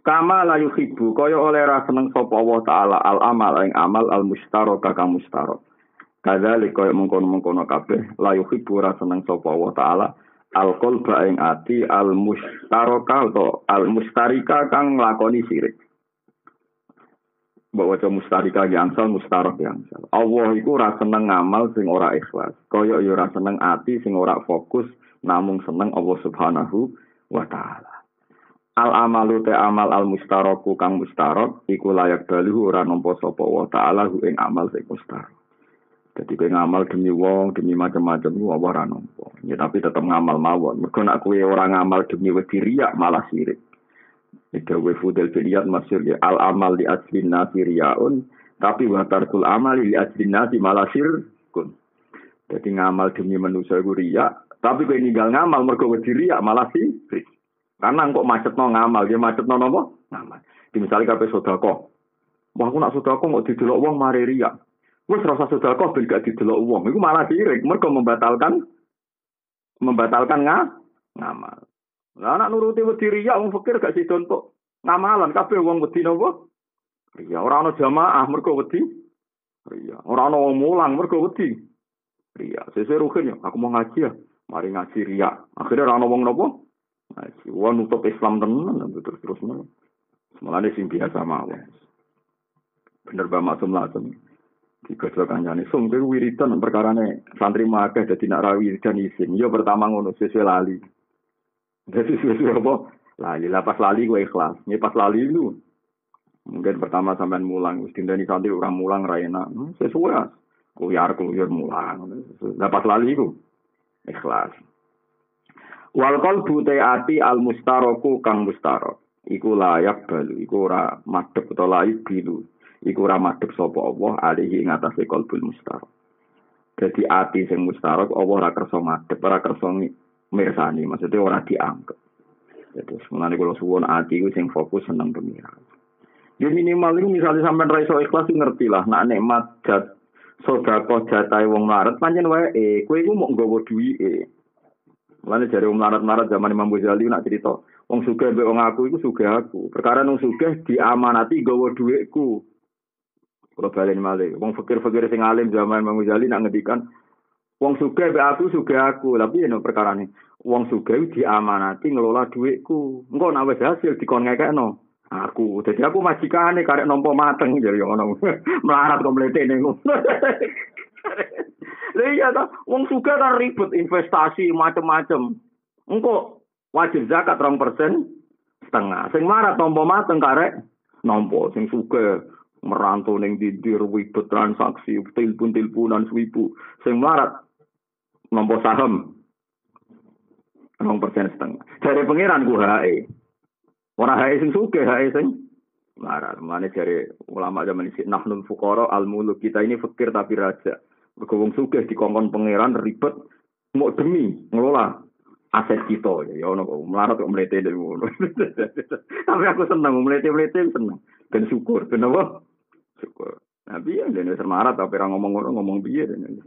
Kama la yuhibbu kaya oleh ra seneng sapa Allah taala al amal ing amal al mustaraka ka mustarok. Kadzalik kaya mengkono-mengkono kabeh la yuhibbu ra seneng sapa Allah taala al qalba ing ati al mustaraka atau al mustarika kang nglakoni sirik. Mbok waca mustarika yangsal mustarok yangsal. Allah iku ra seneng ngamal sing ora ikhlas. Kaya ya ora seneng ati sing ora fokus namung seneng Allah Subhanahu wa taala. Al amalu te amal al mustaroku kang mustarok iku layak balu ora nampa sapa wa taala hu ing amal sing mustarok. Jadi kowe ngamal demi wong, demi macam-macam ku ora nampa. Ya tapi tetep ngamal mawon. Mergo nek kowe ora ngamal demi wedi riya malah sirik. Ida we fudel filiyat masyur ya al amal di aslin nasi riyaun tapi wa tarkul amal di aslin nasi malah sirkun. Jadi ngamal demi manusia iku riya, tapi kowe ninggal ngamal mergo wedi riya malah sirik. Karena kok macet no ngamal, dia macet no nopo ngamal. Di misalnya kape sodako, wah aku nak sodako mau didelok uang mari ria. Wes rasa sodako ben gak didelok uang, itu malah sirik. Mereka membatalkan membatalkan nga, ngamal. Lah anak nuruti wedi ria, wong fikir gak sida untuk ngamalan kabeh wong wedi nopo? Ria. Ora ana jamaah mergo wedi ria. Ora ana wong mulang mergo wedi ria. Sesuai rukin ya, aku mau ngaji ya. Mari ngaji ria. Akhirnya ora ana wong nopo? Wah nutup Islam tenan terus terus malah. Malah sing biasa mawon. Bener Mbak Maksum Lasem. Dua kancane. Sung kowe wiridan perkarane santri makeh dadi nak ra wiridan isin. Yo pertama ngono sesuai lali. Jadi sesuai apa? Lali. Lah pas lali gue ikhlas. Ini pas lali lu. Mungkin pertama sampean mulang, wis dindani santri orang mulang ra enak. Hmm, sesuai. Kuyar kuyar mulang. Lah lali ku ikhlas. Wal qalbu ati al mustaroku kang mustarok. Iku layak balu, iku ora madhep utawa layak bilu. Iku ora madhep sapa Allah alihi ing atase qalbul mustarok. Jadi ati sing mustarok Allah ora kersa madhep, ora kersa mirsani, maksudnya ora dianggap. Jadi sebenarnya kalau suwon ati itu sing fokus seneng pengiran. Ya minimal itu misalnya sampai raiso ikhlas ngerti lah, nak nikmat jat sodako jatai wong maret, panjen wae, kue itu mau nggawa duit, eh. Mulane jare melarat-melarat zaman Imam Ghazali nak cerita, wong sugih mbek wong aku iku sugih aku. Perkara wong sugih diamanati gawa dhuwitku. Kalau balen malih, wong fakir-fakir sing alim zaman Imam Ghazali nak ngedikan wong sugih mbek aku sugih aku. Tapi yen perkara ini, wong sugih diamanati ngelola dhuwitku. Engko nak wis hasil dikon ngekekno. Aku, jadi aku majikane karek nompo mateng jadi ngono. Melarat kok mletene ngono. Lah iya ta, wong suka kan ribet investasi macam-macam. Engko wajib zakat rong persen setengah. Sing marah tompo mateng karek nompo sing suka merantau neng didir ribet transaksi telepon teleponan swibu sing melarat nompo saham rong persen setengah. Dari pangeran ku hae. Ora hae sing suka hae sing marah. Mana dari ulama zaman ini nahnul fukoro al muluk kita ini fakir tapi raja. Mergo wong sugih dikongkon pangeran ribet mau demi ngelola aset kita ya ono kok melarat kok mlete ngono. Tapi aku seneng mlete-mlete seneng. Ben syukur, ben apa? Syukur. Tapi ya dene semarat tapi ora ngomong ngono ngomong piye dene.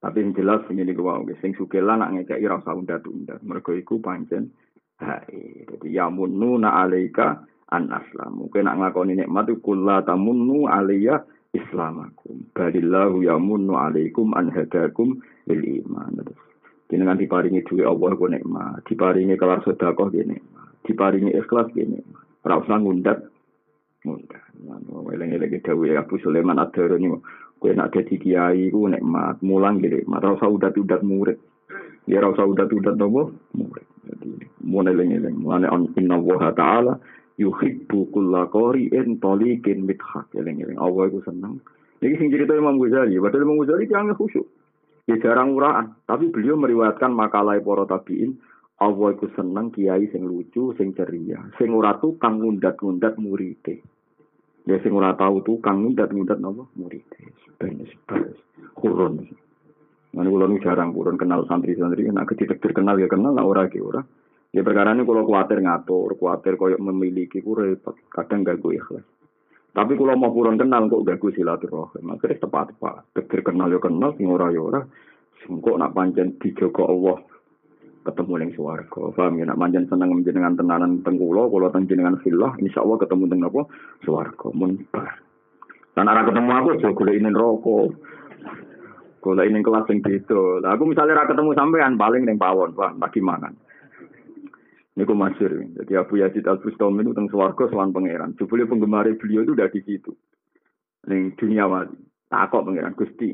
Tapi yang jelas ini gue mau sing sugih lah nak ngekeki ora usah undat-undat. Mergo iku pancen hae. Dadi ya mununa alaika an aslam. Mungkin nak ngakoni nikmat iku kula tamunnu alaiya islamakum. Balillahu yamunnu alaikum an hadakum lil iman. Jenengan diparingi duwe Allah ku nikmat, diparingi kelar sedekah ki nikmat, diparingi ikhlas ki nikmat. Ora usah ngundat ngundat. Eling-eling dawuh Abu Sulaiman Ad-Darani kowe nak dadi kiai ku nikmat, mulang ki nikmat, ora usah udat-udat murid. Ya ora usah udat-udat nopo murid. Jadi mun eling-eling, mulane inna wa ta'ala yuhibbu kulla qari'in taliqin mithaq eling-eling Allah iku seneng. Iki sing cerita Imam Ghazali. Padahal Imam Ghazali dia khusyuk. Ya jarang uraan tapi beliau meriwayatkan makalah para tabiin. Allah iku seneng kiai sing lucu sing ceria. Sing ora tukang ngundat-ngundat murite. Ya sing ora tau tukang ngundat-ngundat napa? Murite. Ben sebes kurun Mana kalau jarang kurun kenal santri-santri, nak ketika kenal ya kenal, nak ora ke ora. Ya perkara ini kalau khawatir ngatur, khawatir koyok memiliki ku repot, kadang gak gue ikhlas. Tapi kalau mau kurang kenal kok gak gue silaturahim, akhirnya tepat-tepat. Tegir kenal ya kenal, sing ora ya ora. Sing kok nak pancen dijogo Allah. ketemu ning swarga. Paham ya? Nak manjen seneng jenengan tenanan teng kula, kula teng jenengan fillah, insyaallah ketemu teng apa? Swarga. Mun bar. Lan ora ketemu aku aja golek ini rokok. Golek ini kelas sing beda. Lah aku misalnya ora ketemu sampean paling ning pawon, Pak, lagi mangan. Niku masyur. Jadi Abu Yazid Al Bustami itu teng swarga sowan pangeran. Jebule penggemar beliau itu udah di situ. Ning dunia wali. Takok pangeran Gusti.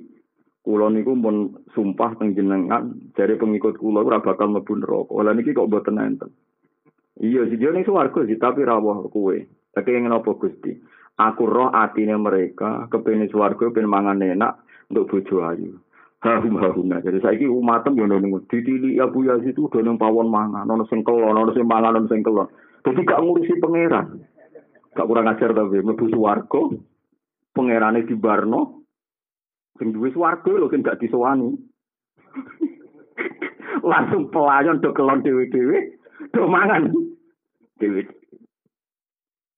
Kulo niku pun sumpah teng jenengan dari pengikut kulo ora bakal mlebu neraka. Lah niki kok mboten enten. Iya, sih dia ning swarga sih, tapi rawuh kowe. Tapi yang apa Gusti? Aku roh atine mereka kepengin swarga pengen mangan enak untuk bojo ayu. Harum haruna. Jadi saiki umatem yo nang ditili Abu Yazid itu udah pawon mangan, ono sing kelon, sing mangan, ono sing kelon. Jadi gak ngurusi pangeran. Gak kurang ajar tapi mlebu swarga. Pangerane di Barno. Sing duwe swarga lho sing gak disowani. Langsung pelayan do kelon dhewe-dhewe, do mangan. Dhewe.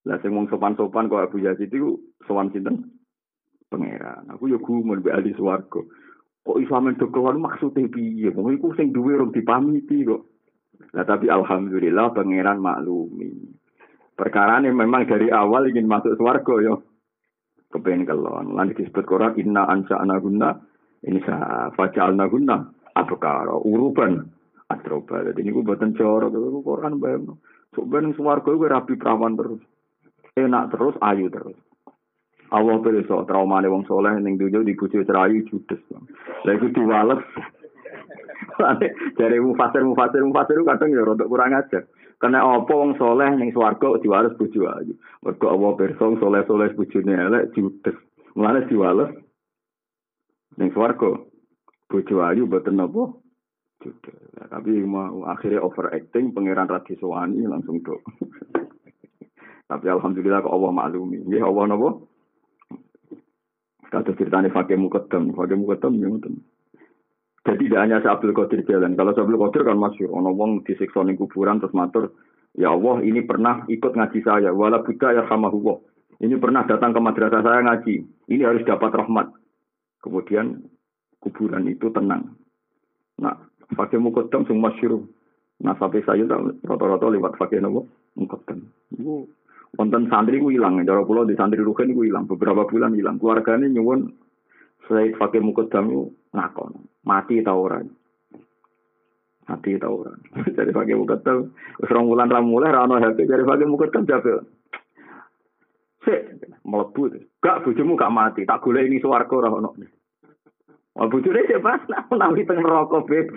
Lah sing wong sopan-sopan kok Abu Yazid itu sowan sinten? Pangeran. Aku yo gumun mbek ahli. Kok iso amen do kelon maksude piye? Wong iku sing duwe rong dipamiti kok. Nah tapi alhamdulillah pangeran maklumi. Perkara ini memang dari awal ingin masuk swarga yo. Kepengen kelon. Lan disebut Quran inna ansa anaguna ini sa fajalna guna abkara uruban atroba. Jadi ini gue buatan corok. Quran bayang. Sok ben swarga gue rapi perawan terus. Enak terus, ayu terus. Allah pirsa traumane wong soleh ning dunya dibujuk cerayu judes. Lah iku diwales. Dari mufasir mufasir mufasir kadang ya rodok kurang aja. Karena apa wong soleh ning swarga diwales bojo ayu. Mergo Allah pirsa soleh-soleh bojone elek judes. Mulane diwales ning swarga bojo ayu mboten napa judes. Tapi mau akhirnya overacting pangeran Radiswani langsung dok. Tapi alhamdulillah kok Allah maklumi. Ya Allah napa? Kata ceritanya fakir mukaddam, fakir mukaddam ya ngoten. Jadi tidak hanya Abdul Qadir jalan. Kalau Abdul Qadir kan masih ono wong disiksa ning kuburan terus matur, "Ya Allah, ini pernah ikut ngaji saya, wala buddha ya sama Allah. Ini pernah datang ke madrasah saya ngaji. Ini harus dapat rahmat." Kemudian kuburan itu tenang. Nah, mukaddam sing masyhur. Nah, sampai saya rata-rata lewat nopo mukaddam. Itu wonten santri ku ilang cara kula di santri ruhen ku ilang beberapa bulan ilang keluargane nyuwun Said Fakir Mukaddam itu ngakon mati ta ora mati ta ora jadi Fakir Mukaddam wis rong wulan ra mulai ra ono HP dari Fakir Mukaddam jabe Sik, melebu. Gak bojomu gak mati, tak golek ini swarga ora ono. Wah bojone sik pas nak nawi teng neraka beb.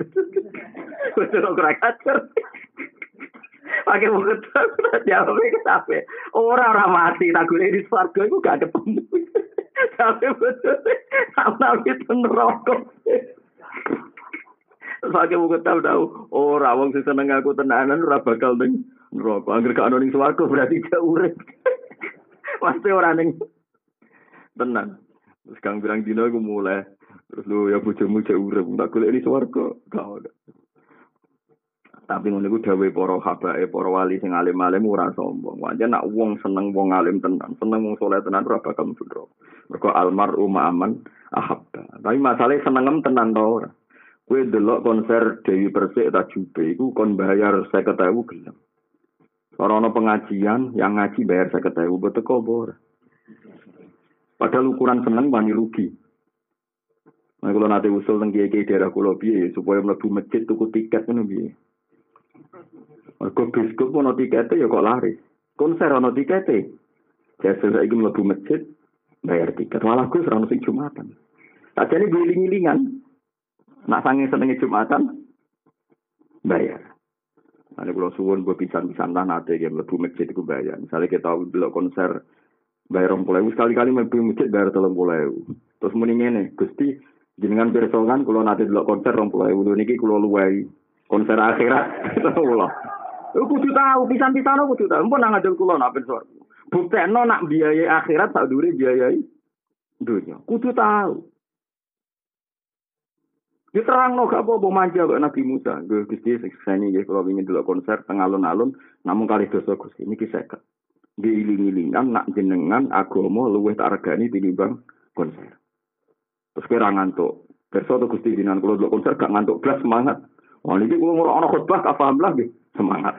Wis ora kacer. Pakai mulut. Jawab ke sampai orang orang mati tak gue di swarga itu gak ketemu tapi betul. Sama itu neraka. Pakai mulut tahu tahu. Orang wong sing seneng aku tenanan ora bakal ning neraka. Angger gak ono ning swarga berarti gak urip. Pasti orang ning tenan. Terus kang bilang dino aku mulai terus lu ya bojomu cek urip tak golek di swarga. Gak ada Tapi ngono iku dawuh para habae, para wali sing alim-alim ora sombong. Wajan nak wong seneng wong alim tenan, seneng wong saleh tenan ora bakal mudhro. Mergo almaru ma'aman ahabba. Tapi masalah senengem tenan to ora. Kowe delok konser Dewi Persik ta Jube iku kon bayar 50.000 gelem. Ora ana pengajian yang ngaji bayar 50.000 betul kok ora. Padahal ukuran seneng wani rugi. Nah, kalau nanti usul tentang kiai daerah kulo biye supaya mlebu masjid tuku tiket biye. Mergo biskup ono tikete ya kok lari. Konser ono tikete. Jasa saiki mlebu masjid bayar tiket. Walah Gus ora sing Jumatan. Tak jane giling-gilingan. Nak sange senenge Jumatan bayar. Ada kalau suwon gue pisan-pisan lah nanti yang mlebu masjid itu bayar. Misalnya kita belok konser bayar rong pulau sekali-kali mlebu masjid bayar telung pulau. Terus muni ngene, Gusti jenengan pirsa kalau nanti delok konser rong pulau niki kula luwai konser akhirat kula. Aku kudu tahu pisan-pisan aku kudu tahu. Mpun nang ngajeng kula nak ben sor. Buktekno nak biayai akhirat sak dure biayai dunia. Kudu tahu. Diterang no gak apa-apa manja kok Nabi Musa. Gue Gusti sekseni ya kalau ingin dulu konser tengah alun-alun. Namun kali dosa Gusti ini kisah Diiling-ilingan nak jenengan agama luwih tak regani tinimbang konser. Terus kira ngantuk. Perso tuh Gusti kalau dulu konser gak ngantuk belas semangat. Oh niki kula ora ana khotbah tak paham lah nggih semangat.